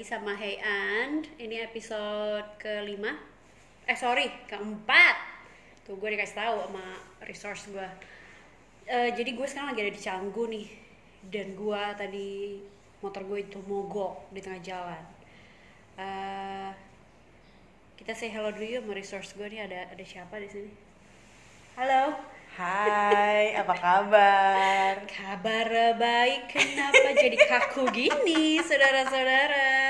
lagi sama Hey And. Ini episode kelima. Eh sorry, keempat. Tuh gue dikasih tahu sama resource gue Eh, Jadi gue sekarang lagi ada di Canggu nih. Dan gue tadi motor gue itu mogok di tengah jalan. Eh, Kita say hello dulu yuk sama resource gue nih. Ada ada siapa di sini? Halo. Hai, apa kabar? Kabar baik, kenapa jadi kaku gini, saudara-saudara?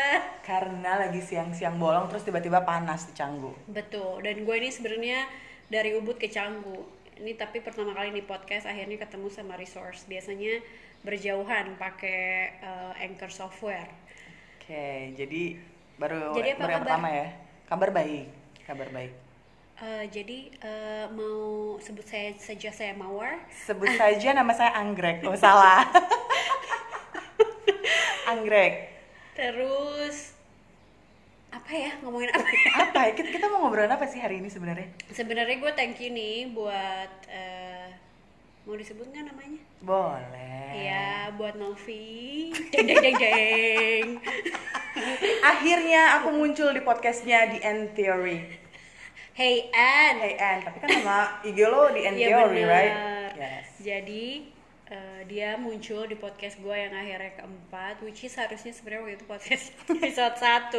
Karena lagi siang-siang bolong terus tiba-tiba panas di Canggu. Betul, dan gue ini sebenarnya dari Ubud ke Canggu. Ini tapi pertama kali di podcast akhirnya ketemu sama resource. Biasanya berjauhan pakai uh, Anchor software. Oke, jadi baru Jadi apa baru yang kabar? pertama ya. Kabar baik, kabar baik. Uh, jadi uh, mau sebut saya saja saya Mawar. Sebut saja nama saya Anggrek. Oh, salah. Anggrek. Terus apa ya ngomongin apa ya? Apa ya? Kita, kita mau ngobrolin apa sih hari ini sebenarnya? Sebenarnya gue thank you nih buat uh, mau disebut nggak namanya? Boleh. Iya, buat Novi. Deng deng deng deng. Akhirnya aku muncul di podcastnya di End Theory. Hey Ann. Hey Ann, tapi kan nama IG lo di End Iya Theory, bener. right? Yes. Jadi eh, dia muncul di podcast gue yang akhirnya keempat, which is harusnya sebenarnya waktu itu podcast episode 1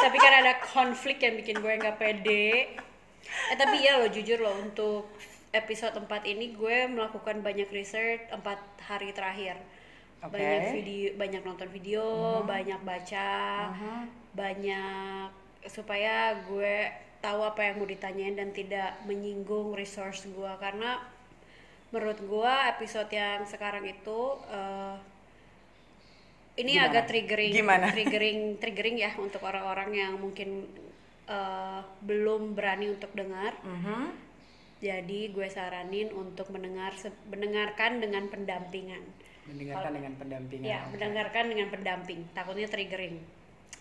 Tapi kan ada konflik yang bikin gue nggak pede. Eh tapi ya lo jujur lo untuk episode 4 ini gue melakukan banyak research 4 hari terakhir. Oke. Banyak video, banyak nonton video, banyak baca, banyak supaya gue tahu apa yang mau ditanyain dan tidak menyinggung resource gue karena menurut gue episode yang sekarang itu eh, ini Gimana? agak triggering Gimana? triggering triggering ya untuk orang-orang yang mungkin eh, belum berani untuk dengar Mhm. jadi gue saranin untuk mendengar mendengarkan dengan pendampingan Mendengarkan dengan pendampingan. ya oke. mendengarkan dengan pendamping takutnya triggering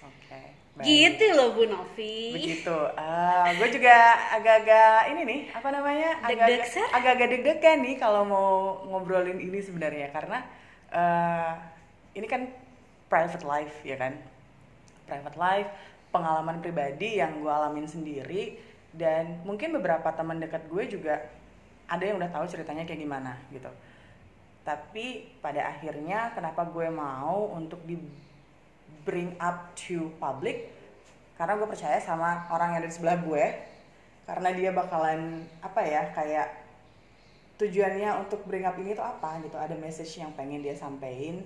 Oke. Baik. gitu loh Bu Novi Begitu. Ah, gue juga agak-agak ini nih, apa namanya? Agak-agak agak-agak deg-degan nih kalau mau ngobrolin ini sebenarnya karena eh, ini kan private life ya kan. Private life, pengalaman pribadi yang gue alamin sendiri dan mungkin beberapa teman dekat gue juga ada yang udah tahu ceritanya kayak gimana gitu. Tapi pada akhirnya kenapa gue mau untuk di bring up to public karena gue percaya sama orang yang ada di sebelah gue karena dia bakalan apa ya kayak tujuannya untuk bring up ini tuh apa gitu. Ada message yang pengen dia sampein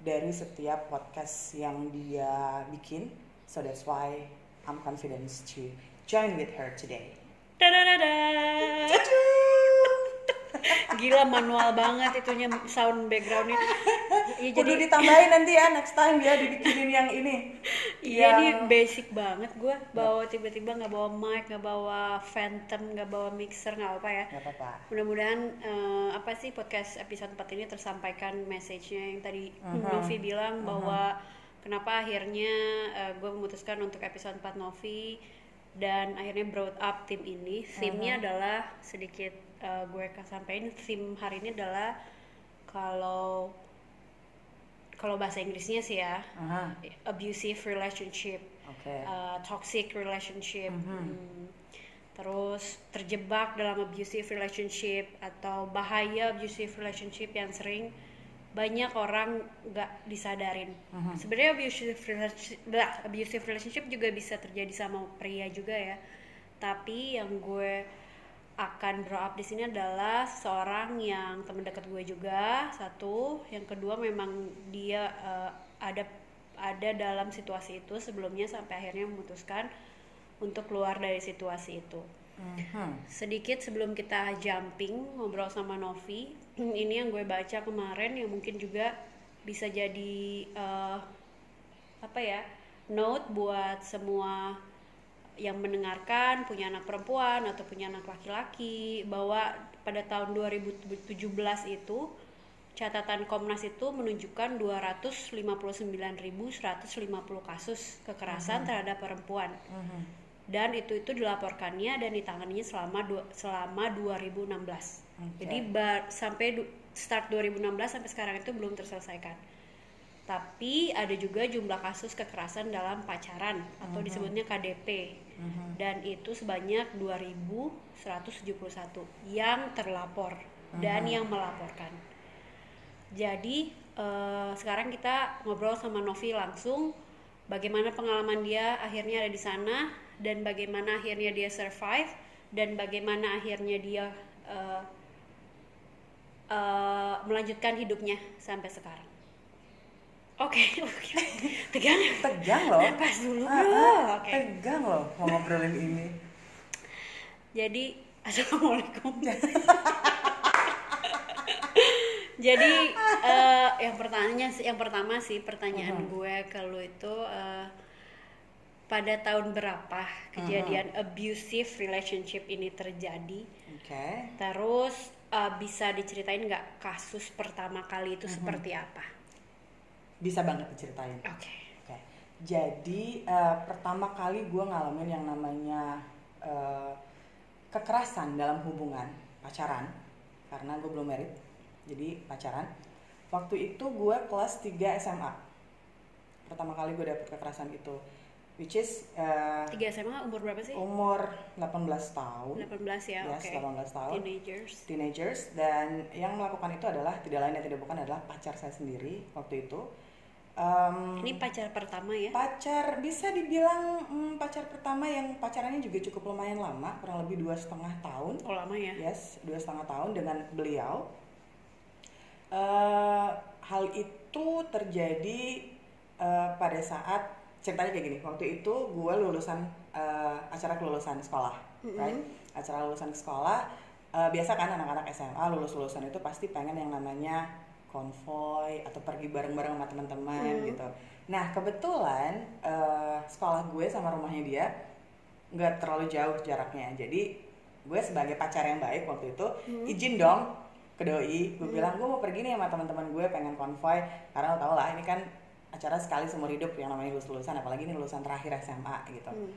dari setiap podcast yang dia bikin. So that's why I'm confident to join with her today. Dadadada. Gila manual banget itunya sound backgroundnya. Kudu jadi ditambahin nanti ya next time ya dibikinin yang ini iya ini Yang- basic banget gue bawa tiba-tiba nggak bawa mic, nggak bawa phantom, nggak bawa mixer, nggak apa ya. nggak apa-apa Mudah-mudahan eh, apa sih podcast episode 4 ini tersampaikan message-nya yang tadi Mhm. Novi bilang bahwa kenapa akhirnya gue memutuskan untuk episode 4 Novi dan akhirnya brought up tim ini. Theme-nya adalah sedikit eh, gue sampaikan theme hari ini adalah kalau kalau bahasa Inggrisnya sih ya Aha, abusive relationship oke. uh, toxic relationship, hmm, terus terjebak dalam abusive relationship atau bahaya abusive relationship yang sering banyak orang nggak disadarin. Sebenarnya abusive relationship, blah, abusive relationship juga bisa terjadi sama pria juga ya. Tapi yang gue akan draw up di sini adalah seorang yang teman dekat gue juga satu, yang kedua memang dia uh, ada ada dalam situasi itu sebelumnya sampai akhirnya memutuskan untuk keluar dari situasi itu. Mhm. Sedikit sebelum kita jumping ngobrol sama Novi, ini yang gue baca kemarin yang mungkin juga bisa jadi eh, apa ya note buat semua yang mendengarkan punya anak perempuan atau punya anak laki-laki bahwa pada tahun 2017 itu catatan Komnas itu menunjukkan 259.150 kasus kekerasan terhadap perempuan Mhm. Dan itu itu dilaporkannya dan ditanganinya selama dua, selama 2016. Oke. Jadi ba- sampai du- start 2016 sampai sekarang itu belum terselesaikan. tapi ada juga jumlah kasus kekerasan dalam pacaran atau disebutnya KDP dan itu sebanyak 2171 yang terlapor dan yang melaporkan jadi eh, sekarang kita ngobrol sama Novi langsung bagaimana pengalaman dia akhirnya ada di sana dan bagaimana akhirnya dia survive dan bagaimana akhirnya dia eh, eh, melanjutkan hidupnya sampai sekarang. Oke, oke. tegang. tegang loh Pas dulu, Ah, bro. ah, Oke. tegang loh mau ngobrolin ini Jadi, assalamualaikum. Jadi eh, yang pertanyaannya sih- yang pertama sih pertanyaan gue ke lu itu eh, pada tahun berapa kejadian abusive relationship ini terjadi? oke Terus eh, bisa diceritain nggak kasus pertama kali itu seperti apa? bisa banget diceritain Oke. Oke, jadi eh, pertama kali gue ngalamin yang namanya eh, kekerasan dalam hubungan pacaran karena gue belum married, jadi pacaran. Waktu itu gue kelas 3 SMA. Pertama kali gue dapet kekerasan itu, which is eh, Tiga SMA umur berapa sih? umur 18 tahun, 18 ya, yes, oke. 18 tahun Teenagers. teenagers dan yang melakukan itu adalah tidak lain dan tidak bukan adalah pacar saya sendiri waktu itu. Em, Ini pacar pertama ya? pacar bisa dibilang hmm, pacar pertama yang pacarannya juga cukup lumayan lama kurang lebih dua setengah tahun Oh lama ya? yes dua setengah tahun dengan beliau Eh, hal itu terjadi eh, pada saat ceritanya kayak gini. Waktu itu gue lulusan eh, acara kelulusan sekolah right? Acara lulusan sekolah eh, biasa kan anak-anak SMA lulus lulusan itu pasti pengen yang namanya konvoy atau pergi bareng-bareng sama teman-teman gitu. Nah kebetulan eh, sekolah gue sama rumahnya dia nggak terlalu jauh jaraknya. Jadi gue sebagai pacar yang baik waktu itu izin dong ke doi. Gue bilang gue mau pergi nih sama teman-teman gue pengen konvoy. Karena lo tau lah ini kan acara sekali seumur hidup yang namanya lulus lulusan apalagi ini lulusan terakhir SMA gitu. Hmm.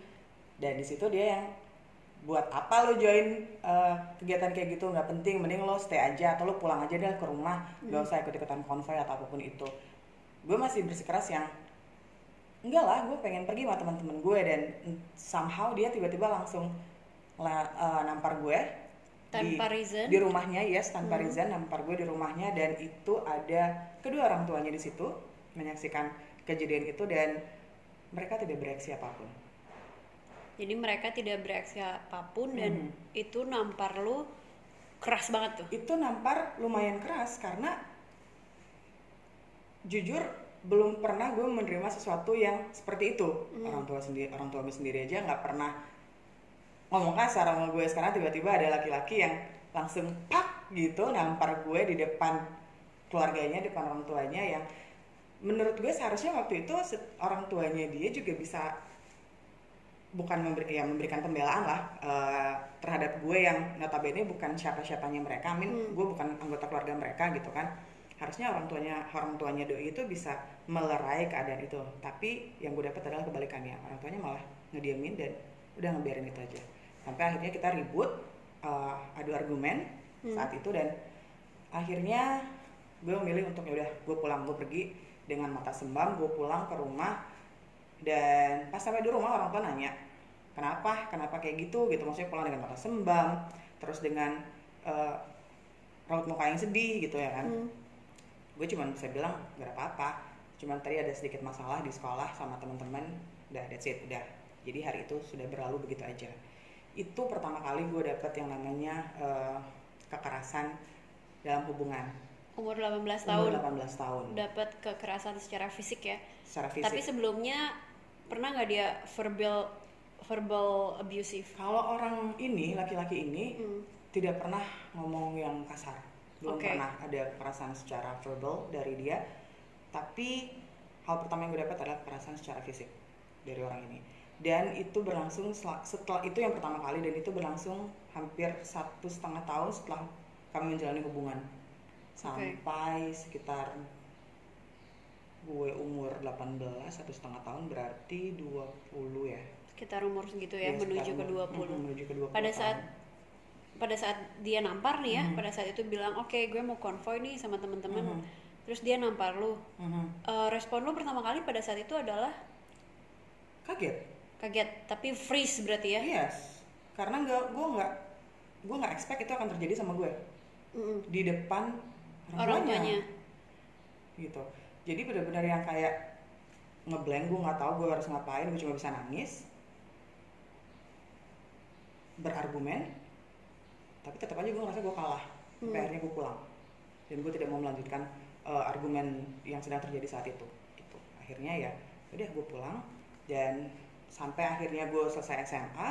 dan di situ dia yang buat apa lo join uh, kegiatan kayak gitu? Nggak penting mending lo stay aja atau lo pulang aja deh ke rumah. Nggak usah ikut ikutan konvoy atau apa pun itu. Gue masih bersikeras yang enggak lah gue pengen pergi sama teman-teman gue. Dan somehow dia tiba-tiba langsung la- uh, nampar gue Tanpa reason? di rumahnya yes tanpa reason nampar gue di rumahnya. Dan itu ada kedua orang tuanya di situ menyaksikan kejadian itu dan mereka tidak bereaksi apa pun Jadi mereka tidak bereaksi apa pun dan Hmm. itu nampar lu keras banget tuh. itu nampar lumayan keras karena jujur belum pernah gue menerima sesuatu yang seperti itu orang tua sendiri orang tua gue sendiri aja nggak pernah ngomong kasar sama gue sekarang tiba-tiba ada laki-laki yang langsung pak gitu nampar gue di depan keluarganya depan orang tuanya yang menurut gue seharusnya waktu itu orang tuanya dia juga bisa bukan memberi, ya memberikan pembelaan lah eh, terhadap gue yang notabene bukan siapa-siapanya mereka, amin gue bukan anggota keluarga mereka gitu kan. Harusnya orang tuanya orang tuanya doi itu bisa melerai keadaan itu, tapi yang gue dapat adalah kebalikannya. Orang tuanya malah ngediamin dan udah ngebiarin itu aja. Sampai akhirnya kita ribut, eh, adu argumen saat itu dan akhirnya gue memilih untuk ya udah gue pulang gue pergi dengan mata sembam gue pulang ke rumah dan pas sampai di rumah orang tua nanya kenapa? Kenapa kayak gitu? Gitu maksudnya pulang dengan mata sembam terus dengan eh, raut muka yang sedih gitu ya kan. Hmm. gue cuman bisa bilang gak ada apa-apa. Cuman tadi ada sedikit masalah di sekolah sama teman-teman udah that's it udah. Jadi hari itu sudah berlalu begitu aja. Itu pertama kali gue dapet yang namanya eh, kekerasan dalam hubungan Umur 18 umur tahun 18 tahun dapat kekerasan secara fisik ya. secara fisik Tapi sebelumnya pernah nggak dia verbal verbal abusive? Kalau orang ini, laki-laki ini Hmm. tidak pernah ngomong yang kasar. Belum Oke. pernah ada kekerasan secara verbal dari dia. Tapi hal pertama yang gue dapat adalah kekerasan secara fisik dari orang ini. Dan itu berlangsung setelah itu yang pertama kali dan itu berlangsung hampir satu setengah tahun setelah kami menjalani hubungan sampai sekitar gue umur 18 satu setengah tahun berarti 20 ya Sekitar umur segitu ya, Ya, menuju ke umur- 20. mm, menuju ke 20 Pada saat pada saat dia nampar nih ya, Mhm. pada saat itu bilang, "Oke, gue mau konvoy nih sama teman-teman." Mhm. terus dia nampar lu Mhm. Eh, respon lu pertama kali pada saat itu adalah kaget kaget tapi freeze berarti ya yes karena nggak gue nggak gue nggak expect itu akan terjadi sama gue Mm-mm. di depan orang tuanya. gitu. Jadi benar-benar yang kayak ngeblank gue nggak tahu gue harus ngapain gue cuma bisa nangis berargumen tapi tetap aja gue ngerasa gue kalah. Hmm. akhirnya gue pulang. Dan gue tidak mau melanjutkan eh, argumen yang sedang terjadi saat itu gitu. Akhirnya ya udah gue pulang dan sampai akhirnya gue selesai SMA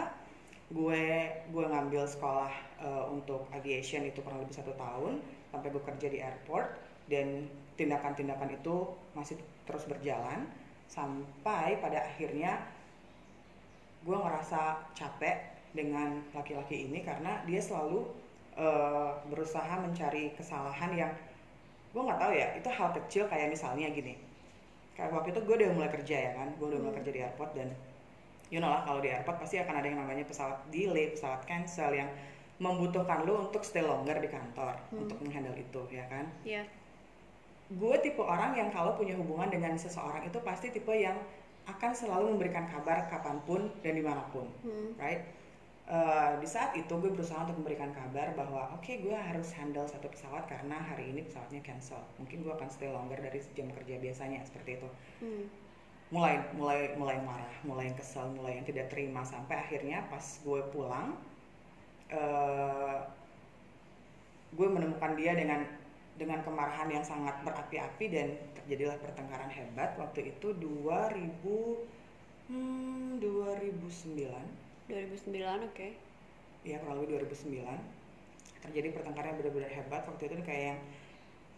gue gue ngambil sekolah eh, untuk aviation itu kurang lebih satu tahun sampai gue kerja di airport dan tindakan-tindakan itu masih terus berjalan sampai pada akhirnya gue ngerasa capek dengan laki-laki ini karena dia selalu eh, berusaha mencari kesalahan yang gue nggak tahu ya itu hal kecil kayak misalnya gini kayak waktu itu gue udah mulai kerja ya kan gue udah mulai Hmm. kerja di airport dan you know lah kalau di airport pasti akan ada yang namanya pesawat delay pesawat cancel yang membutuhkan lo untuk stay longer di kantor Hmm. untuk menghandle itu ya kan ya gue tipe orang yang kalau punya hubungan dengan seseorang itu pasti tipe yang akan selalu memberikan kabar kapan pun dan di mana pun Hmm. right Eh, di saat itu gue berusaha untuk memberikan kabar bahwa oke gue harus handle satu pesawat karena hari ini pesawatnya cancel mungkin gue akan stay longer dari jam kerja biasanya seperti itu Hmm. mulai mulai mulai marah mulai yang kesel mulai yang tidak terima sampai akhirnya pas gue pulang eh gue menemukan dia dengan dengan kemarahan yang sangat berapi-api dan terjadilah pertengkaran hebat. Waktu itu 2000 hmm, 2009 2009 oke. Ya kurang lebih 2009 terjadi pertengkaran yang benar-benar hebat. Waktu itu kayak yang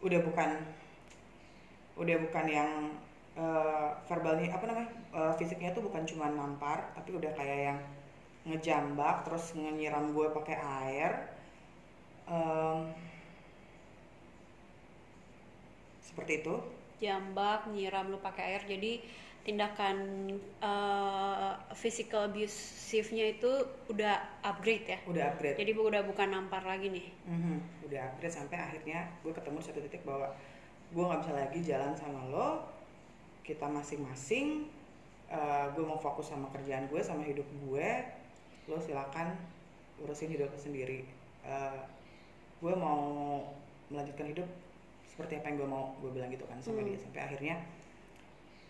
udah bukan udah bukan yang eh, verbalnya apa namanya eh, fisiknya tuh bukan cuma nampar tapi udah kayak yang ngejambak terus nyiram gue pakai air. Em, seperti itu. Jambak nyiram lu pakai air. Jadi tindakan eh, physical abusive-nya itu udah upgrade ya? Udah upgrade. Jadi udah bukan nampar lagi nih? Mhm, udah upgrade sampai akhirnya gue ketemu satu titik bahwa gue nggak bisa lagi jalan sama lo. Kita masing-masing eh, gue mau fokus sama kerjaan gue sama hidup gue lo silakan urusin hidup lo sendiri. Eh, gue mau melanjutkan hidup seperti apa yang gue mau gue bilang gitu kan sama Hmm. dia. Sampai akhirnya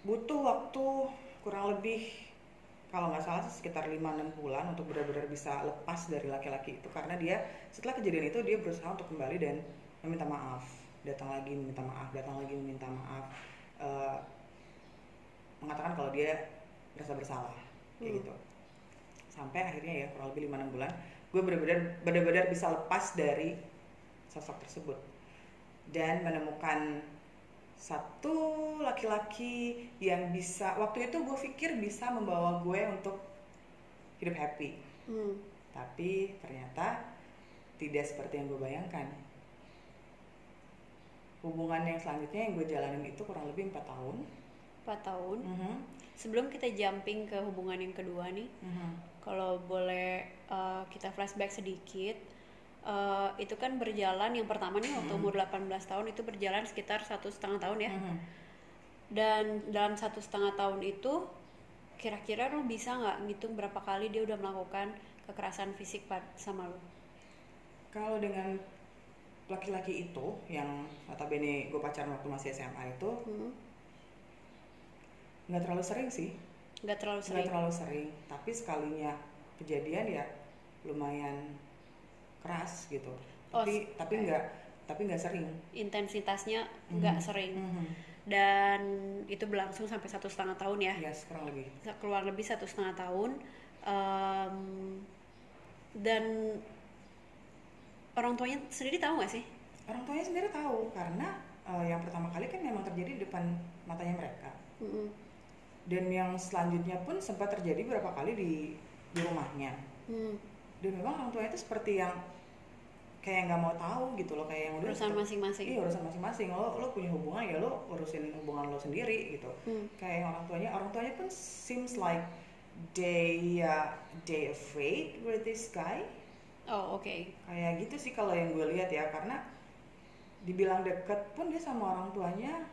butuh waktu kurang lebih kalau nggak salah sekitar 5-6 bulan untuk benar-benar bisa lepas dari laki-laki itu. Karena dia setelah kejadian itu dia berusaha untuk kembali dan meminta maaf. Datang lagi meminta maaf datang lagi meminta maaf. Eh, mengatakan kalau dia merasa bersalah kayak Hmm. gitu sampai akhirnya ya kurang lebih 5-6 bulan gue benar-benar benar-benar bisa lepas dari sosok tersebut. Dan menemukan satu laki-laki yang bisa waktu itu gue pikir bisa membawa gue untuk hidup happy. Hmm. tapi ternyata tidak seperti yang gue bayangkan. Hubungan yang selanjutnya yang gue jalanin itu kurang lebih empat tahun. 4 tahun? Mhm, sebelum kita jumping ke hubungan yang kedua nih mhm. Kalau boleh uh, kita flashback sedikit uh, itu kan berjalan yang pertama nih waktu umur 18 tahun itu berjalan sekitar satu setengah tahun ya. Mhm. dan dalam satu setengah tahun itu kira-kira lu bisa nggak ngitung berapa kali dia udah melakukan kekerasan fisik pad- sama lu? Kalau dengan laki-laki itu yang notabene gue pacaran waktu masih SMA itu Hmm, nggak terlalu sering sih, nggak terlalu nggak sering terlalu sering. Tapi sekalinya kejadian ya lumayan keras gitu. Oh, Tapi tapi oke. nggak tapi nggak sering. intensitasnya nggak Mhm. sering Mhm. dan itu berlangsung sampai satu setengah tahun ya Yes, kurang lebih. keluar lebih satu setengah tahun Em, dan orang tuanya sendiri tahu nggak sih Orang tuanya sendiri tahu karena eh, yang pertama kali kan memang terjadi di depan matanya mereka. Mm-mm. Dan yang selanjutnya pun sempat terjadi beberapa kali di di rumahnya. Hmm, Dan memang orang tuanya itu seperti yang kayak nggak mau tahu gitu loh kayak yang udah urusan masing-masing Iya urusan masing-masing lo lo punya hubungan ya lo urusin hubungan lo sendiri gitu. Hmm, Kayak yang orang tuanya orang tuanya pun seems like they uh, they afraid with this guy. oh oke Kayak gitu sih kalau yang gue lihat ya karena dibilang deket pun dia sama orang tuanya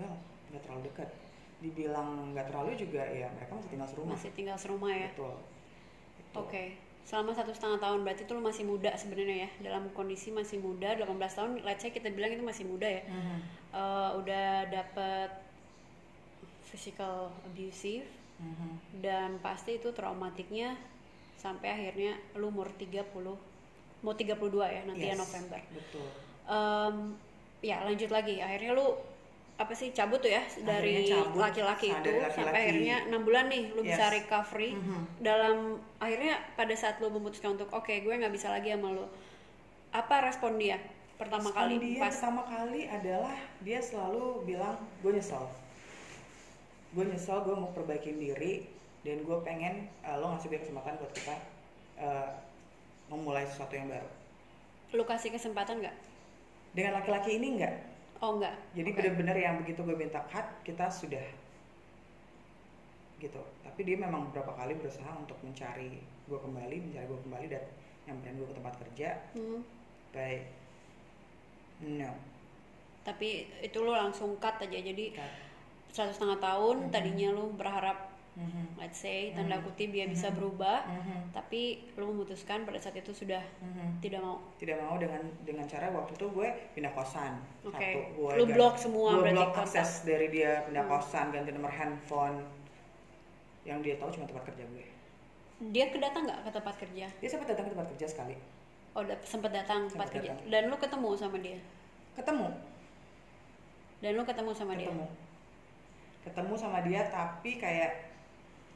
well nggak terlalu dekat. Dibilang nggak terlalu juga ya mereka masih tinggal serumah. Masih tinggal serumah ya? Betul. Betul. Oke, selama satu setengah tahun berarti tuh lu masih muda sebenarnya ya? Dalam kondisi masih muda 18 tahun, let's say kita bilang itu masih muda ya, Mhm. Eh, udah dapet physical abusive Mhm. dan pasti itu traumatiknya sampai akhirnya lu umur 30 mau 32 ya nanti ya Yes, November. betul. Em, ya lanjut lagi. Akhirnya lu apa sih cabut tuh ya dari cabut, laki-laki itu dari sampai laki-laki. akhirnya enam bulan nih lu bisa Yes. recovery Mhm. dalam akhirnya pada saat lu memutuskan untuk oke gue nggak bisa lagi sama lu apa respon dia pertama Respon kali dia pas pertama kali adalah dia selalu bilang gue nyesel gue nyesel gue mau perbaikin diri dan gue pengen uh, lo ngasih gue kesempatan buat kita uh, memulai sesuatu yang baru lu kasih kesempatan nggak dengan laki-laki ini enggak oh nggak jadi Oke. bener-bener yang begitu gue minta cut kita sudah gitu. Tapi dia memang beberapa kali berusaha untuk mencari gue kembali mencari gue kembali dan nyamperin gue ke tempat kerja. Hmm, baik. No. Tapi itu lu langsung cut aja. Jadi satu setengah tahun Mhm. tadinya lu berharap Mhm. let's say tanda Mhm. kutip dia bisa Mhm. berubah Mhm. tapi lu memutuskan pada saat itu sudah Mhm. tidak mau tidak mau dengan dengan cara waktu itu gue pindah kosan Oke. satu gue Lu ganti- blok semua gue berarti blok kontak. akses dari dia pindah Hmm. kosan ganti nomor handphone yang dia tahu cuma tempat kerja gue dia kedatang nggak ke tempat kerja dia sempat datang ke tempat kerja sekali oh da- sempat datang ke tempat kerja dan lu ketemu sama dia ketemu dan lu ketemu sama dia ketemu ketemu sama dia tapi kayak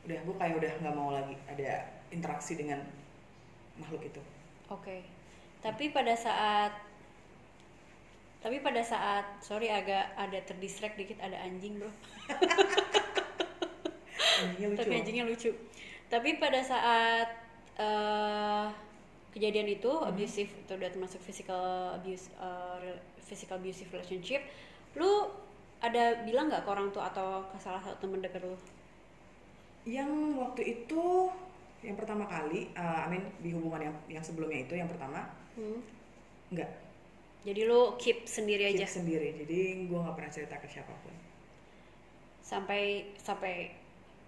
udah gue kayak udah nggak mau lagi ada interaksi dengan makhluk itu. Oke. Tapi pada saat tapi pada saat sorry agak ada terdistract dikit ada anjing bro. Anjingnya lucu. Tapi anjingnya lucu. Tapi pada saat eh, kejadian itu Hmm. abusive itu udah termasuk physical abuse rel- physical abusive relationship lu ada bilang nggak ke orang tua atau ke salah satu temen dekat lu yang waktu itu yang pertama kali uh, I mean di hubungan yang yang sebelumnya itu yang pertama Hmm. nggak. Jadi lu keep sendiri keep aja? sendiri. Jadi gue nggak pernah cerita ke siapa pun. Sampai sampai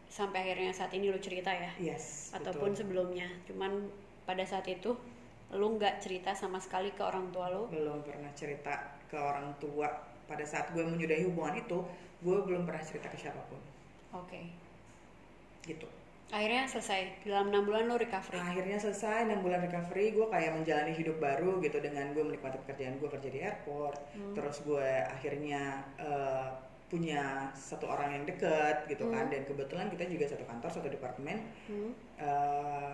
sampai akhirnya saat ini lu cerita ya? Yes ataupun betul. sebelumnya? Cuman pada saat itu lu nggak cerita sama sekali ke orang tua lu? Belum pernah cerita ke orang tua. Pada saat gue menyudahi hubungan itu gue belum pernah cerita ke siapa pun. Oke gitu akhirnya selesai dalam enam bulan lu recovery akhirnya selesai 6 bulan recovery gue kayak menjalani hidup baru gitu dengan gue menikmati pekerjaan gue kerja di airport Hmm. terus gue akhirnya eh, punya satu orang yang deket gitu kan Hmm. dan kebetulan kita juga satu kantor satu departemen Hmm. eh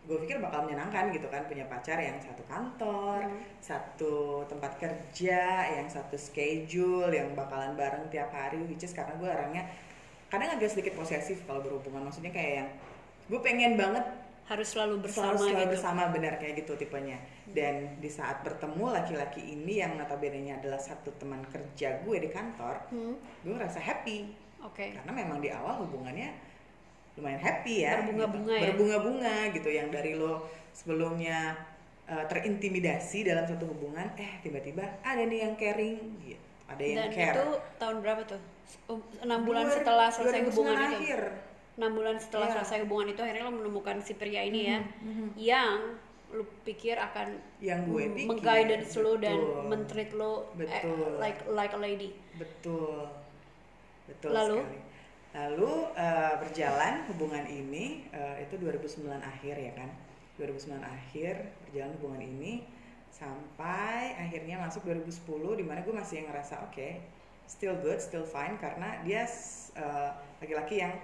gue pikir bakal menyenangkan gitu kan punya pacar yang satu kantor Hmm. satu tempat kerja yang satu schedule yang bakalan bareng tiap hari which is karena gue orangnya kadang agak sedikit posesif kalau berhubungan. Maksudnya kayak yang gue pengen banget harus selalu bersama selalu, selalu gitu. bersama benar kayak gitu tipenya. Dan di saat bertemu laki-laki ini yang notabene adalah satu teman kerja gue di kantor Hmm. gue ngerasa happy. Oke. Karena memang di awal hubungannya lumayan happy ya Berbunga-bunga gitu. ya? berbunga-bunga gitu. Yang dari lo sebelumnya uh, terintimidasi dalam satu hubungan eh tiba-tiba ada nih yang caring gitu. Ada yang dan care. itu tahun berapa tuh enam bulan Dua- setelah selesai 2009 hubungan itu akhir enam bulan setelah Iya. selesai hubungan itu akhirnya lo menemukan si pria ini ya Mhm. yang lu pikir akan yang gue pikir mengguidance lo dan mentreat lo eh, Betul. like like a lady Betul, betul Lalu? sekali. Lalu eh, berjalan hubungan ini eh, itu 2009 akhir ya kan, 2009 akhir berjalan hubungan ini sampai akhirnya masuk 2010 di mana gue masih ngerasa oke, still good, still fine karena dia eh, laki-laki yang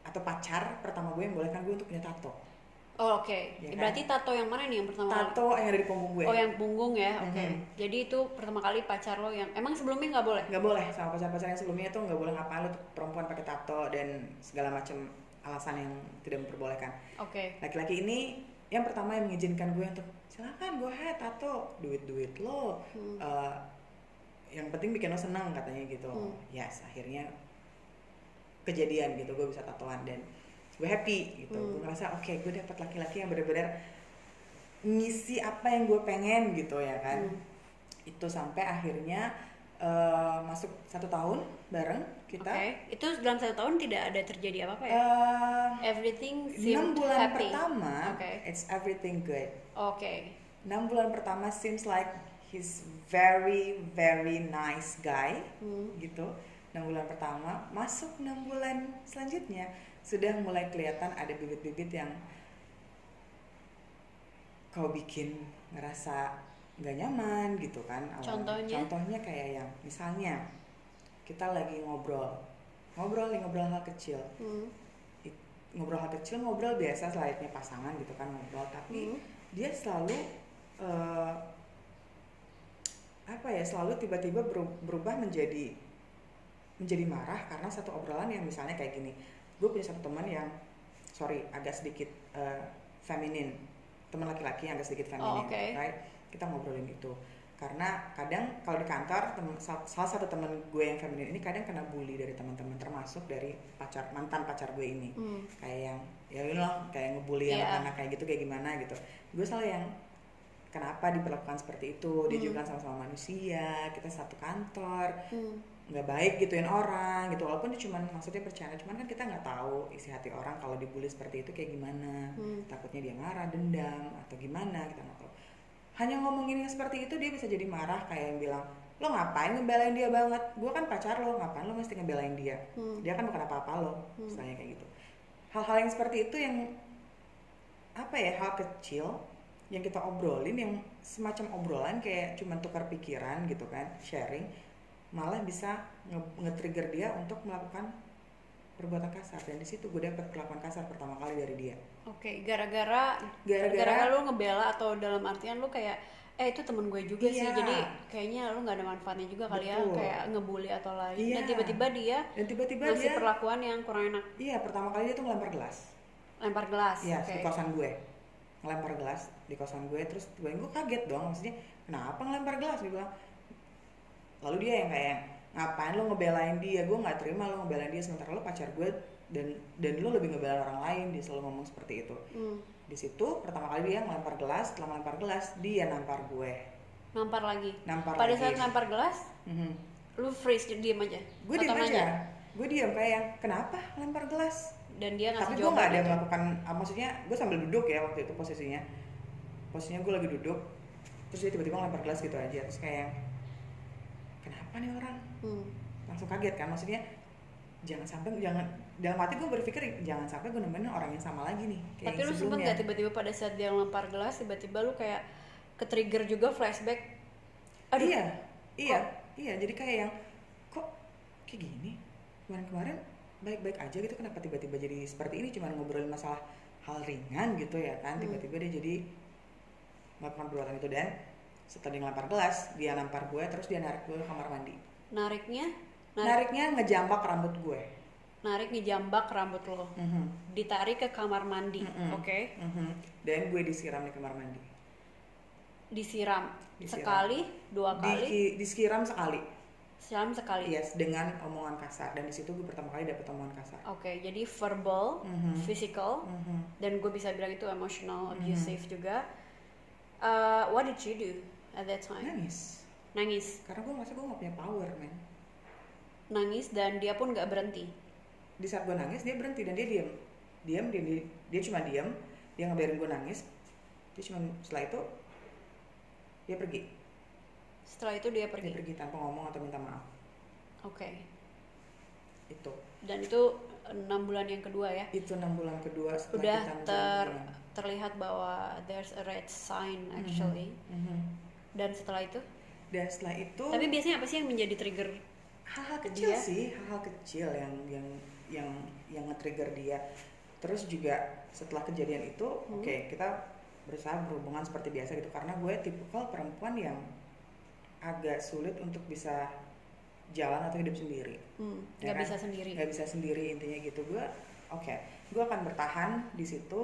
atau pacar pertama gue yang bolehkan gue untuk punya tato. oh, oke Iya kan? berarti tato yang mana nih yang pertama kali Tato yang ada di punggung gue. oh yang punggung ya oke Mhm. jadi itu pertama kali pacar lo yang emang sebelumnya nggak boleh nggak boleh sama pacar-pacar yang sebelumnya tuh nggak boleh ngapain tuh perempuan pakai tato dan segala macam alasan yang tidak memperbolehkan oke laki-laki ini yang pertama yang mengizinkan gue untuk silakan gue tato duit duit lo Hmm. Eh, yang penting bikin lo senang katanya gitu Hmm. yes akhirnya kejadian gitu gue bisa tatoan dan gue happy gitu Hmm. gue ngerasa oke gue dapat laki-laki yang benar-benar ngisi apa yang gue pengen gitu ya kan Hmm. itu sampai akhirnya eh, masuk satu tahun bareng kita itu dalam satu tahun tidak ada terjadi apa-apa ya? Eh, Everything enam bulan happy. pertama Oke. it's everything good Oke. enam bulan pertama seems like he's very very nice guy Hmm. gitu enam bulan pertama masuk enam bulan selanjutnya sudah mulai kelihatan ada bibit-bibit yang kau bikin ngerasa nggak nyaman gitu kan awalnya. Contohnya? contohnya kayak yang misalnya kita lagi ngobrol ngobrol nih ngobrol hal kecil Hmm. Ngobrol hal kecil ngobrol biasa selayaknya pasangan gitu kan ngobrol tapi Hmm. dia selalu eh, apa ya selalu tiba-tiba beru- berubah menjadi menjadi marah karena satu obrolan yang misalnya kayak gini gue punya satu teman yang sorry agak sedikit eh, feminin teman laki-laki yang agak sedikit feminin Oh, oke. right kita ngobrolin itu karena kadang kalau di kantor temen- sal- salah satu teman gue yang feminin ini kadang kena bully dari teman-teman termasuk dari pacar mantan pacar gue ini Hmm. kayak yang ya you know kayak ngebully Iya. anak-anak kayak gitu kayak gimana gitu gue selalu yang kenapa diperlakukan seperti itu dia Hmm. juga kan sama-sama manusia kita satu kantor Hmm. nggak baik gituin orang gitu walaupun dia cuman maksudnya bercanda cuman kan kita nggak tahu isi hati orang kalau dibully seperti itu kayak gimana Hmm. takutnya dia marah dendam atau gimana kita nggak tahu hanya ngomongin yang seperti itu dia bisa jadi marah kayak yang bilang lo ngapain ngebelain dia banget gue kan pacar lo ngapain lo mesti ngebelain dia Hmm. dia kan bukan apa-apa lo Hmm. misalnya kayak gitu hal-hal yang seperti itu yang apa ya hal kecil yang kita obrolin yang semacam obrolan kayak cuman tukar pikiran gitu kan sharing malah bisa nge- nge-trigger dia untuk melakukan perbuatan kasar. Dan di situ gue dapet perlakuan kasar pertama kali dari dia. Oke, gara-gara Gara-gara- gara-gara lu ngebela atau dalam artian lu kayak eh itu temen gue juga sih Iya. jadi kayaknya lu nggak ada manfaatnya juga kali ya kayak ngebully atau lain. Dan Iya. tiba-tiba dia dan tiba-tiba ngasih dia perlakuan yang kurang enak. Iya pertama kali dia tuh ngelempar gelas. Lempar gelas Iya, oke. di kosan gue. Ngelempar gelas di kosan gue terus tiba gue kaget dong maksudnya kenapa ngelempar gelas dia bilang. Lalu dia yang kayak ngapain lo ngebelain dia? Gue nggak terima lo ngebelain dia sementara lo pacar gue dan dan lo lebih ngebelain orang lain dia selalu ngomong seperti itu. Hmm. Di situ pertama kali dia ngelempar gelas, setelah ngelempar gelas dia nampar gue. nampar lagi Nampar pada lagi. saat nampar gelas Mhm. lu freeze diem aja Gue nanya? aja. Gue diam kayak kenapa lempar gelas? Dan dia ngasih tapi gue nggak ada itu. melakukan ah, maksudnya gue sambil duduk ya waktu itu posisinya. Posisinya gue lagi duduk terus dia tiba-tiba ngelempar gelas gitu aja terus kayak kenapa nih orang? Hmm. langsung kaget kan maksudnya jangan sampai jangan dalam hati gue berpikir jangan sampai gue nemenin orang yang sama lagi nih kayak tapi yang lu sempet nggak tiba-tiba pada saat dia lempar gelas tiba-tiba lu kayak ke trigger juga flashback? Aduh iya iya iya jadi kayak yang kok kayak gini? Kemarin-kemarin baik-baik aja gitu kenapa tiba-tiba jadi seperti ini cuman ngobrolin masalah hal ringan gitu ya kan Hmm. tiba-tiba dia jadi melakukan perbuatan itu dan setelah dia ngelempar gelas dia nampar gue terus dia narik gue ke kamar mandi nariknya narik, nariknya ngejambak rambut gue narik ngejambak rambut lo Mhm, ditarik ke kamar mandi Mm-mm. oke mhm. dan gue disiram di kamar mandi disiram. Disiram. sekali dua kali Di- disiram sekali siram sekali. Yes dengan omongan kasar. Dan di situ gue pertama kali dapet omongan kasar. Oke jadi verbal Mhm. physical Mhm. dan gue bisa bilang itu emotional abusive juga. Uh, what did you do at that time? Nangis. Nangis. Karena gue ngerasa gue gak punya power men. Nangis dan dia pun nggak berhenti. Di saat gue nangis dia berhenti dan dia diam diam dia dia, dia cuma diam dia ngebiarin gue nangis. Dia cuma setelah itu dia pergi setelah itu dia dia pergi pergi tanpa ngomong atau minta maaf. Oke. Itu. Dan itu enam bulan yang kedua ya? Itu enam bulan kedua setelah udah kita menjalani ter hubungan. terlihat bahwa there's a red sign actually. Mhm. dan setelah itu? Dan setelah itu tapi biasanya apa sih yang menjadi trigger hal-hal kecil dia- sih hal-hal kecil yang yang yang yang nge-trigger dia. Terus juga setelah kejadian itu Hmm. oke kita berusaha berhubungan seperti biasa gitu. Karena gue tipikal perempuan yang agak sulit untuk bisa jalan atau hidup sendiri. Hmm, Ya nggak kan? bisa sendiri. Nggak bisa sendiri intinya gitu. Gue oke gue akan bertahan di situ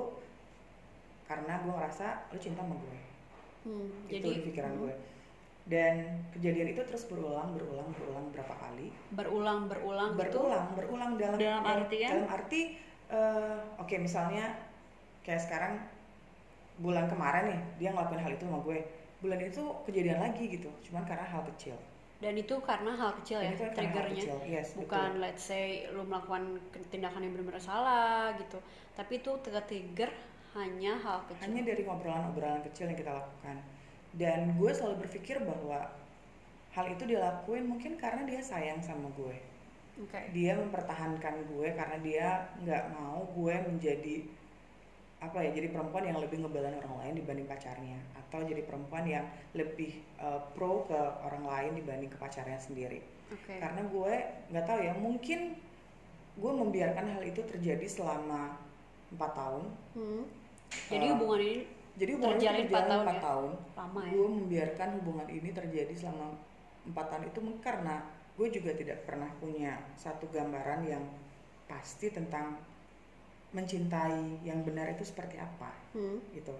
karena gue ngerasa lu cinta sama gue Hmm, itu jadi di pikiran hmm, gue dan kejadian itu terus berulang berulang berulang berapa kali? Berulang berulang berulang berulang dalam Dalam artian? dalam arti eh, oke misalnya kayak sekarang bulan kemarin nih dia ngelakuin hal itu sama gue bulan itu kejadian lagi gitu cuman karena hal kecil. Dan itu karena hal kecil Dan ya itu karena hal triggernya. kecil, yes, bukan betul. let's say lu melakukan tindakan yang benar-benar salah gitu. Tapi itu trigger hanya hal kecil. Hanya dari ngobrolan-obrolan kecil yang kita lakukan. Dan gue selalu berpikir bahwa hal itu dilakuin mungkin karena dia sayang sama gue. Oke. Dia mempertahankan gue karena dia nggak mau gue menjadi apa ya jadi perempuan yang lebih ngebelain orang lain dibanding pacarnya atau jadi perempuan yang lebih uh, pro ke orang lain dibanding ke pacarnya sendiri. Oke. Karena gue nggak tahu ya mungkin gue membiarkan hal itu terjadi selama empat tahun. Hmm. jadi Uh, hubungan ini jadi hubungan itu Terjalin empat berjalan tahun empat ya? tahun. Lama ya? Gue membiarkan hubungan ini terjadi selama empat tahun itu karena gue juga tidak pernah punya satu gambaran yang pasti tentang mencintai yang benar itu seperti apa Hmm. gitu.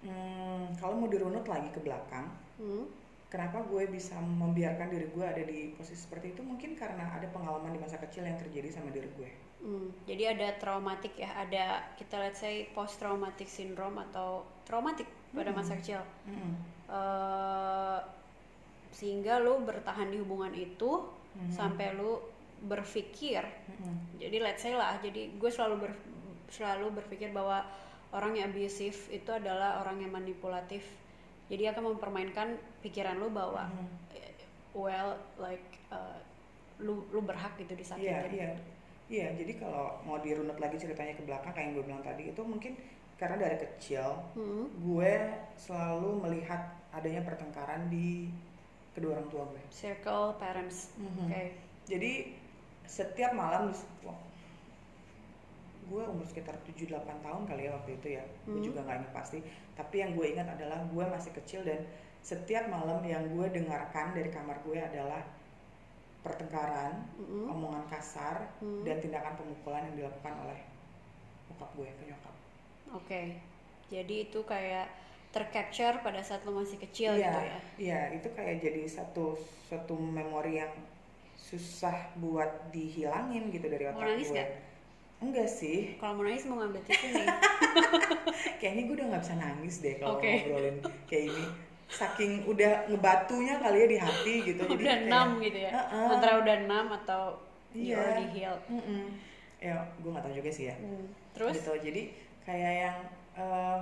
Hmm, kalau mau dirunut lagi ke belakang, Hmm. kenapa gue bisa membiarkan diri gue ada di posisi seperti itu? Mungkin karena ada pengalaman di masa kecil yang terjadi sama diri gue. Hmm, jadi ada traumatik ya, ada kita let's say post traumatic syndrome atau traumatik pada Hmm. masa kecil. Mm-mm. Eh, sehingga lu bertahan di hubungan itu Mhm. sampai lu berpikir. Mm-mm. Jadi let's say lah, jadi gue selalu ber- selalu berpikir bahwa orang yang abusive itu adalah orang yang manipulatif. Jadi akan mempermainkan pikiran lu bahwa Mhm. well like eh, lu lu berhak gitu Iya, disakitin. iya. Iya, jadi kalau mau dirunut lagi ceritanya ke belakang kayak yang gue bilang tadi itu mungkin karena dari kecil Hmm. gue selalu melihat adanya pertengkaran di kedua orang tua gue. Circle parents. Mhm. Oke. Jadi setiap malam gue umur sekitar 7-8 tahun kali ya waktu itu ya. Gue Hmm. juga nggak ingat pasti. Tapi yang gue ingat adalah gue masih kecil dan setiap malam yang gue dengarkan dari kamar gue adalah pertengkaran, Mm-mm. omongan kasar, Hmm. dan tindakan pemukulan yang dilakukan oleh bokap gue ke nyokap. Oke. Jadi itu kayak tercapture pada saat lo masih kecil iya, gitu ya. Iya, itu kayak jadi satu satu memori yang susah buat dihilangin gitu dari Mau otak nangis gue. nggak? Enggak sih, Kalau mau nangis mau ngambil tisu nih. kayaknya gue udah nggak bisa nangis deh kalau Oke. ngobrolin kayak ini. Saking udah ngebatunya kali ya di hati gitu. jadi udah kayak- enam gitu ya. Heeh. Antara udah enam atau you Iya. already healed. Mm-mm. Ya, gue nggak tahu juga sih ya. Hmm. Terus? gitu jadi kayak yang eh,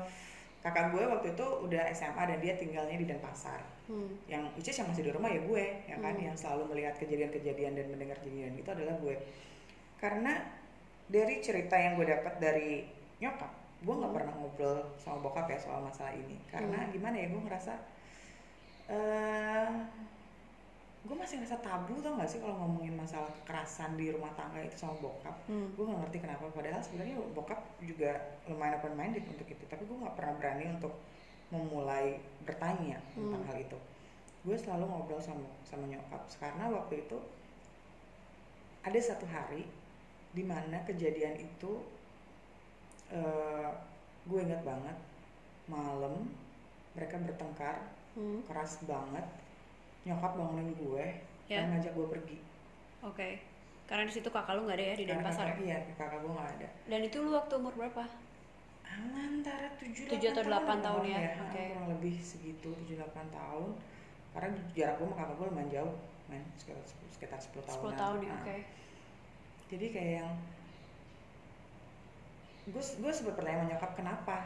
kakak gue waktu itu udah SMA dan dia tinggalnya di Denpasar Hmm. yang which is yang masih di rumah ya gue ya kan Hmm. yang selalu melihat kejadian-kejadian dan mendengar kejadian itu adalah gue karena dari cerita yang gue dapat dari nyokap gue nggak Hmm. pernah ngobrol sama bokap ya soal masalah ini karena Hmm. gimana ya gue ngerasa eh gue masih ngerasa tabu tau gak sih kalau ngomongin masalah kekerasan di rumah tangga itu sama bokap Hmm. gue nggak ngerti kenapa padahal sebenarnya bokap juga lumayan open minded untuk itu tapi gue nggak pernah berani untuk memulai bertanya tentang Hmm. hal itu gue selalu ngobrol sama sama nyokap karena waktu itu ada satu hari di mana kejadian itu eh, gue ingat banget malam mereka bertengkar Hmm. keras banget nyokap bangunin gue Ya. dan ngajak gue pergi Oke. Karena di situ kakak lu nggak ada ya di Denpasar ya. kakak- iya kakak gue nggak ada Dan itu lu waktu umur berapa? antara 7 Tujuh atau delapan tahun ya? Ha, Oke. kurang lebih segitu 7 8 tahun karena jarak gue sama kakak gue lumayan jauh men sekitar, sekitar 10 tahun 10 tahun ya. Oke. jadi kayak yang gue gue sempat bertanya sama nyokap kenapa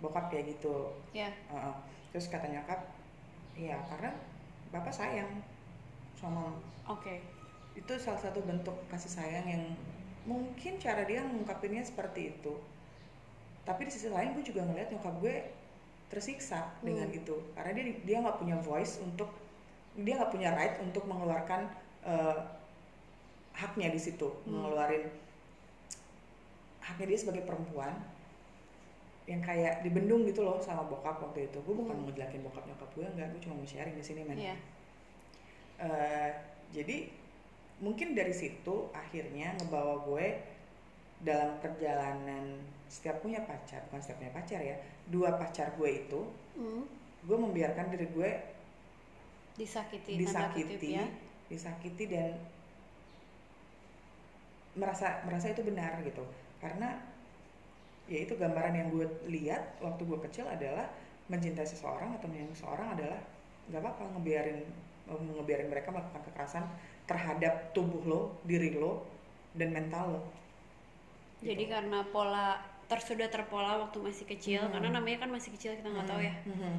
bokap kayak gitu Ya. Heeh. terus kata nyokap iya karena bapak sayang sama Oke. itu salah satu bentuk kasih sayang yang mungkin cara dia mengungkapinnya seperti itu tapi di sisi lain gue juga ngeliat nyokap gue tersiksa dengan Hmm. itu karena dia dia nggak punya voice untuk dia nggak punya right untuk mengeluarkan eh, haknya di situ Hmm. mengeluarin haknya dia sebagai perempuan yang kayak dibendung gitu loh sama bokap waktu itu gue bukan Hmm. ngejelekin bokap nyokap gue enggak gue cuma mau sharing di sini men Iya. Eh, jadi mungkin dari situ akhirnya ngebawa gue dalam perjalanan setiap punya pacar bukan setiap punya pacar ya dua pacar gue itu Hmm. gue membiarkan diri gue Disakiti, tanda kutip disakiti ya. disakiti dan merasa merasa itu benar gitu karena ya itu gambaran yang gue lihat waktu gue kecil adalah mencintai seseorang atau menyayangi seseorang adalah nggak apa-apa ngebiarin ngebiarin mereka melakukan kekerasan terhadap tubuh lo, diri lo, dan mental lo. Jadi Gitu. karena pola ter sudah terpola waktu masih kecil, Hmm. karena namanya kan masih kecil kita nggak tahu ya Mhm.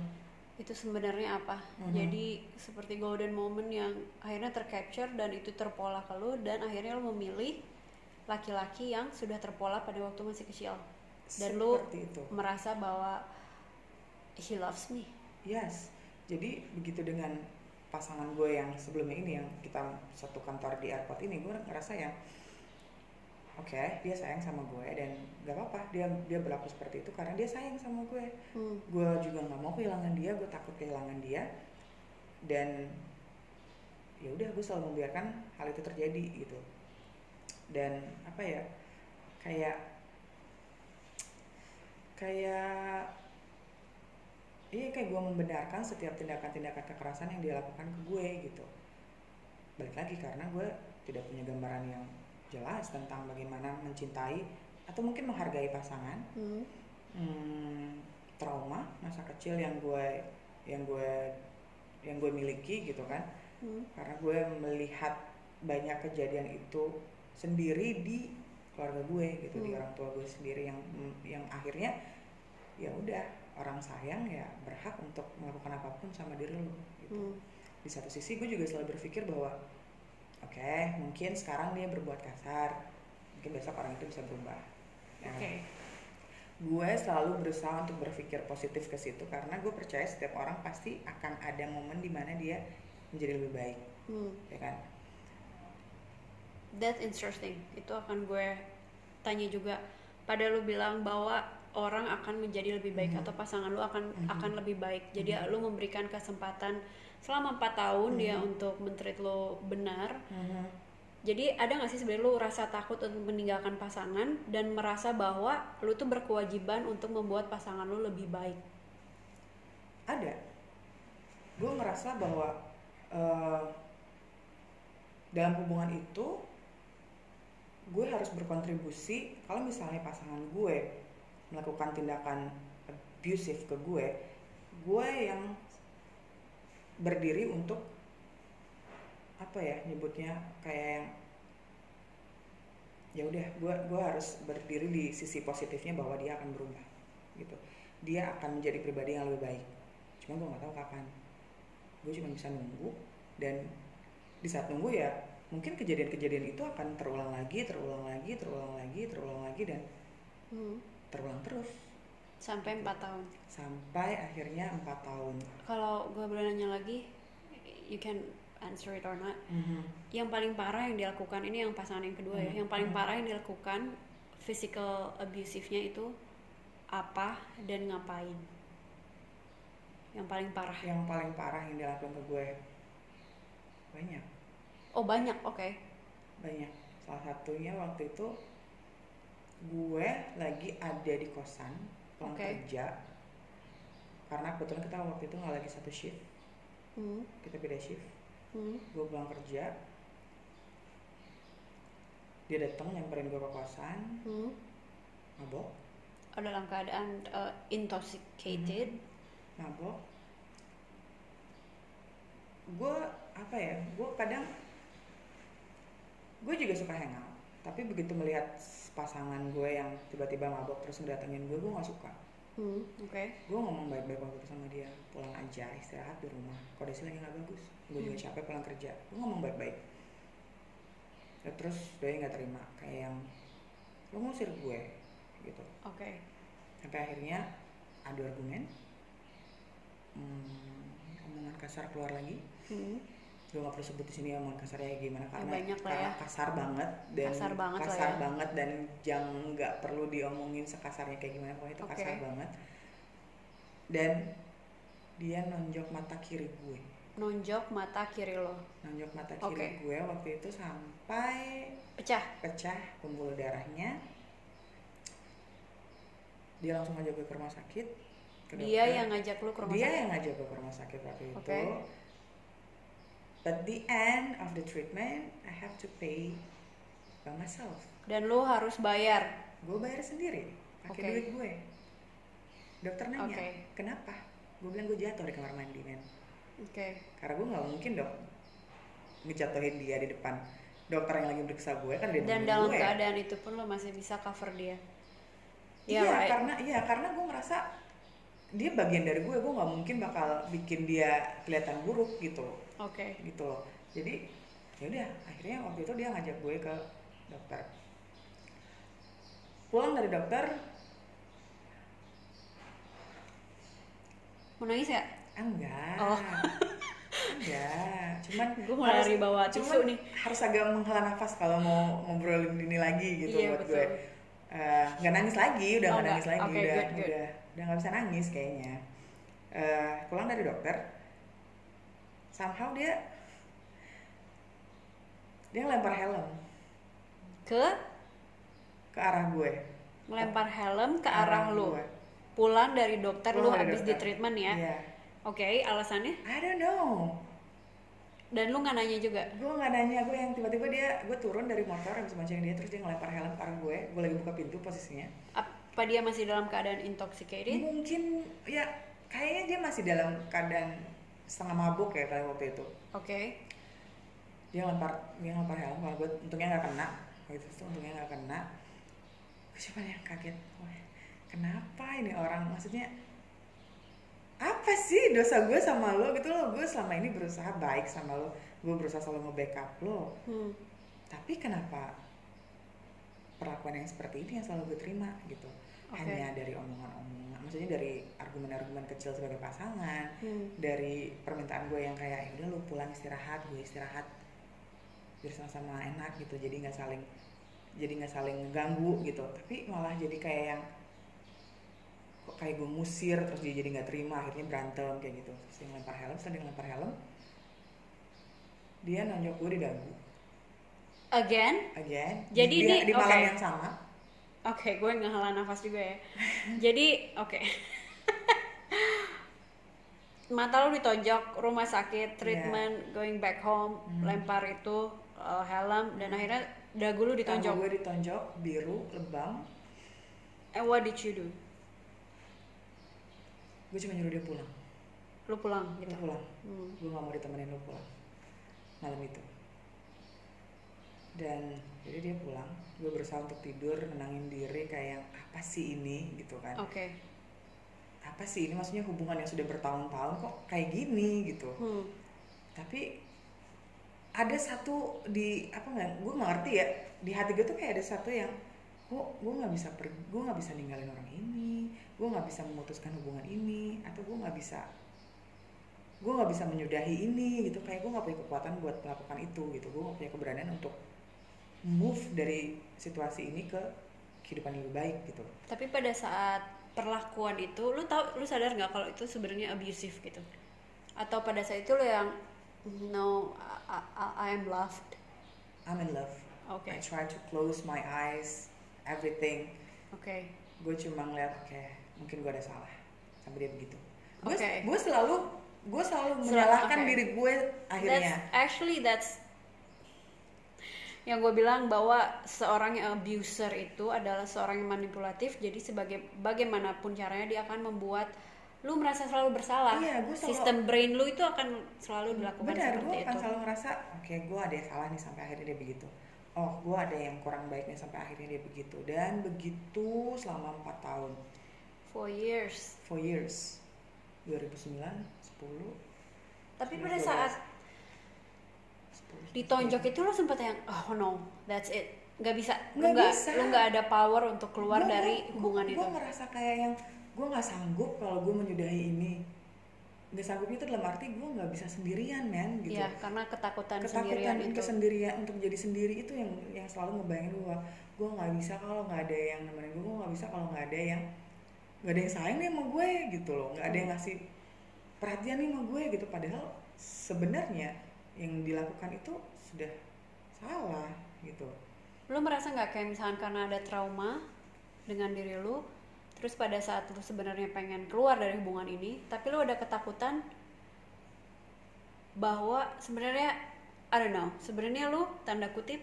itu sebenarnya apa. Mhm. Jadi seperti golden moment yang akhirnya tercapture dan itu terpola ke lu dan akhirnya lu memilih laki-laki yang sudah terpola pada waktu masih kecil dan lu itu. merasa bahwa he loves me. Yes. Jadi begitu dengan pasangan gue yang sebelumnya ini yang kita satu kantor di airport ini gue ngerasa yang oke dia sayang sama gue dan gak apa-apa dia dia berlaku seperti itu karena dia sayang sama gue Hmm. gue juga nggak mau kehilangan dia gue takut kehilangan dia dan ya udah gue selalu membiarkan hal itu terjadi gitu dan apa ya kayak kayak iya kayak gue membenarkan setiap tindakan-tindakan kekerasan yang dia lakukan ke gue gitu balik lagi karena gue tidak punya gambaran yang jelas tentang bagaimana mencintai atau mungkin menghargai pasangan Hmm. hmm, trauma masa kecil yang gue yang gue yang gue miliki gitu kan Hmm. karena gue melihat banyak kejadian itu sendiri di keluarga gue gitu di Hmm. orang tua gue sendiri yang yang akhirnya ya udah orang sayang ya berhak untuk melakukan apa pun sama diri lo gitu Hmm. di satu sisi gue juga selalu berpikir bahwa oke mungkin sekarang dia berbuat kasar mungkin besok orang itu bisa berubah kan? Oke. gue selalu berusaha untuk berpikir positif ke situ karena gue percaya setiap orang pasti akan ada momen di mana dia menjadi lebih baik Hmm. ya kan That's interesting. Itu akan gue tanya juga. Pada lu bilang bahwa orang akan menjadi lebih baik Mhm. atau pasangan lu akan Mhm. akan lebih baik. Jadi Mhm. lu memberikan kesempatan selama empat tahun dia Mhm. untuk mentreat lu benar. Jadi ada nggak sih sebenarnya lu rasa takut untuk meninggalkan pasangan dan merasa bahwa lu tuh berkewajiban untuk membuat pasangan lu lebih baik. ada gue merasa bahwa eh, dalam hubungan itu gue harus berkontribusi kalau misalnya pasangan gue melakukan tindakan abusive ke gue gue yang berdiri untuk apa ya nyebutnya kayak yang ya udah gue gue harus berdiri di sisi positifnya bahwa dia akan berubah gitu. Dia akan menjadi pribadi yang lebih baik. Cuma gue nggak tahu kapan. Gue cuma bisa nunggu dan di saat nunggu ya mungkin kejadian-kejadian itu akan terulang lagi terulang lagi terulang lagi terulang lagi dan Hmm. terulang terus Sampai empat tahun. sampai akhirnya empat tahun Kalau gue boleh nanya lagi, you can answer it or not. Yang paling parah yang dilakukan ini yang pasangan yang kedua ya. Hmm. Yang paling Hmm. parah yang dilakukan physical abusive-nya itu apa dan ngapain? Yang paling parah. yang paling parah yang dilakukan ke gue banyak Oh banyak, oke. banyak salah satunya waktu itu gue lagi ada di kosan pulang Oke. kerja karena kebetulan kita waktu itu nggak lagi satu shift Hmm. kita beda shift Hmm. gue pulang kerja dia datang nyamperin gue ke kosan Hmm. mabok Oh, dalam keadaan uh, intoxicated. mabok gue apa ya gue kadang gue juga suka hangout tapi begitu melihat pasangan gue yang tiba-tiba mabok terus ngedatengin gue gue nggak suka Hmm. Oke. gue ngomong baik-baik waktu itu sama dia pulang aja istirahat di rumah kondisi lagi nggak bagus gue juga Hmm. capek pulang kerja gue ngomong baik-baik Ya, terus dia nggak terima kayak yang lo ngusir gue gitu Oke. sampai akhirnya adu argumen hmm, omongan kasar keluar lagi Hmm. Gue nggak perlu sebut di sini omongan kasarnya kayak gimana karena banyak lah karena ya. kasar banget dan Kasar banget kasar ya. banget dan jangan nggak perlu diomongin sekasarnya kayak gimana pokoknya itu Oke. kasar banget dan dia nonjok mata kiri gue Nonjok mata kiri lo. nonjok mata kiri Oke. gue waktu itu sampai Pecah. pecah pembuluh darahnya dia langsung ngajak gue ke rumah sakit ke Dia yang ngajak lu ke rumah dia sakit. yang ngajak gue ke rumah sakit waktu itu Oke. But the end of the treatment I have to pay by myself Dan lu harus bayar. gue bayar sendiri pakai Oke. duit gue dokter nanya Oke. kenapa gue bilang gue jatuh di kamar mandi men oke karena gue nggak mungkin dong ngejatuhin dia di depan dokter yang lagi meriksa gue kan dia dan dalam gue. keadaan itu pun lo masih bisa cover dia iya right? karena iya karena gue ngerasa dia bagian dari gue gue nggak mungkin bakal bikin dia kelihatan buruk gitu oke gitu loh jadi ya udah akhirnya waktu itu dia ngajak gue ke dokter pulang dari dokter mau nangis ya enggak Oh. enggak cuman mulai harus- dari bawa cuman tisu nih. harus agak menghela nafas kalau mau ngobrolin ini lagi gitu Iya, buat betul. gue Eh, nggak nangis lagi udah Oh, nggak nangis nggak. lagi Oke, udah good, good. udah udah nggak bisa nangis kayaknya. Eh, pulang dari dokter somehow dia dia ngelempar helm. Ke? Ke arah gue. Melempar helm ke arah lo gue. pulang dari dokter lu Pulang dari habis di dokter. treatment ya? Iya. oke alasannya? I don't know. Dan lu nggak nanya juga? Gue nggak nanya gue yang tiba-tiba dia gue turun dari motor habis bonceng dia terus dia ngelempar helm ke arah gue. Gue lagi buka pintu posisinya apa dia masih dalam keadaan intoxicated? Mungkin ya kayaknya dia masih dalam keadaan setengah mabuk ya kali waktu itu. Oke. Dia ngelempar dia ngelempar helm kalau gue untungnya nggak kena. Gitu tuh untungnya nggak kena. Gue cuma yang kaget? Wah, kenapa ini orang? Maksudnya apa sih dosa gue sama lo? Gitu loh gue selama ini berusaha baik sama lo. Gue berusaha selalu nge-backup lo. Hmm. tapi kenapa perlakuan yang seperti ini yang selalu gue terima gitu. Oke. hanya dari omongan-omongan maksudnya dari argumen-argumen kecil sebagai pasangan Hmm. dari permintaan gue yang kayak "Ya udah lu pulang istirahat gue istirahat biar sama-sama enak gitu. Jadi nggak saling jadi nggak saling ganggu gitu. Tapi malah jadi kayak yang kok kayak gue musir terus dia jadi nggak terima akhirnya berantem kayak gitu. Terus dia ngelempar helm setelah dia ngelempar helm dia nonjok gue di dagu again? Again. Jadi di, ini- di malam oke. yang sama. Oke gue ngehela nafas juga ya. Jadi oke. Mata lu ditonjok rumah sakit treatment going back home Hmm. lempar itu uh, helm dan akhirnya dagu lu Dagu ditonjok gue ditonjok biru lebam. And what did you do? Gue cuma nyuruh dia pulang. Lu pulang gitu? Lu pulang. Hmm. gue gak mau ditemenin lu pulang. Malam itu dan jadi dia pulang gue berusaha untuk tidur nenangin diri kayak yang apa sih ini? Gitu kan. Oke. Apa sih ini? Maksudnya hubungan yang sudah bertahun-tahun kok kayak gini gitu. Hmm. tapi ada satu di apa nggak gue ngerti ya di hati gue tuh kayak ada satu yang kok gue nggak bisa pergi gue nggak bisa ninggalin orang ini? Gue nggak bisa memutuskan hubungan ini? Atau gue nggak bisa gue nggak bisa menyudahi ini? Gitu. Kayak gue nggak punya kekuatan buat melakukan itu gitu. Gue nggak punya keberanian untuk move dari situasi ini ke kehidupan yang lebih baik gitu Tapi pada saat perlakuan itu, lu tahu, lu sadar nggak kalau itu sebenarnya abusive gitu? Atau pada saat itu lu yang no, I, I- I am loved. I'm in love Oke, I try to close my eyes everything oke, gue cuma ngeliat oke mungkin gue ada salah sampai dia begitu gue Oke. gue selalu gue selalu Sel- menyalahkan oke. diri gue That's akhirnya actually that's yang gue bilang bahwa seorang yang abuser itu adalah seorang yang manipulatif. Jadi sebagai bagaimanapun caranya dia akan membuat lu merasa selalu bersalah. Iya, selalu- Sistem brain lu itu akan selalu dilakukan benar seperti gue akan itu. selalu ngerasa oke gue ada yang salah nih sampai akhirnya dia begitu oh gue ada yang kurang baik nih sampai akhirnya dia begitu dan begitu selama empat tahun For years. four years 2009 10 Tapi pada saat 10, ditonjok itu lo sempet yang oh no that's it. Nggak bisa Nggak nggak bisa. lu nggak ada power untuk keluar Gua- dari gua- hubungan gua itu. ngerasa kayak yang gue nggak sanggup kalau gue menyudahi ini. Nggak sanggupnya itu dalam arti gue nggak bisa sendirian men gitu. Ya karena ketakutan, ketakutan sendirian itu. kesendirian untuk jadi sendiri itu yang yang selalu ngebayangin gue gue nggak bisa kalau nggak ada yang nemenin gue gue nggak bisa kalau nggak ada yang nggak ada yang sayang nih sama gue gitu loh. Nggak ada yang ngasih perhatian nih sama gue gitu. Padahal sebenarnya yang dilakukan itu sudah salah gitu. Lu merasa nggak kayak misalkan karena ada trauma dengan diri lu terus pada saat lu sebenarnya pengen keluar dari hubungan ini tapi lu ada ketakutan bahwa sebenarnya I don't know sebenarnya lu tanda kutip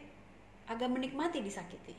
agak menikmati disakiti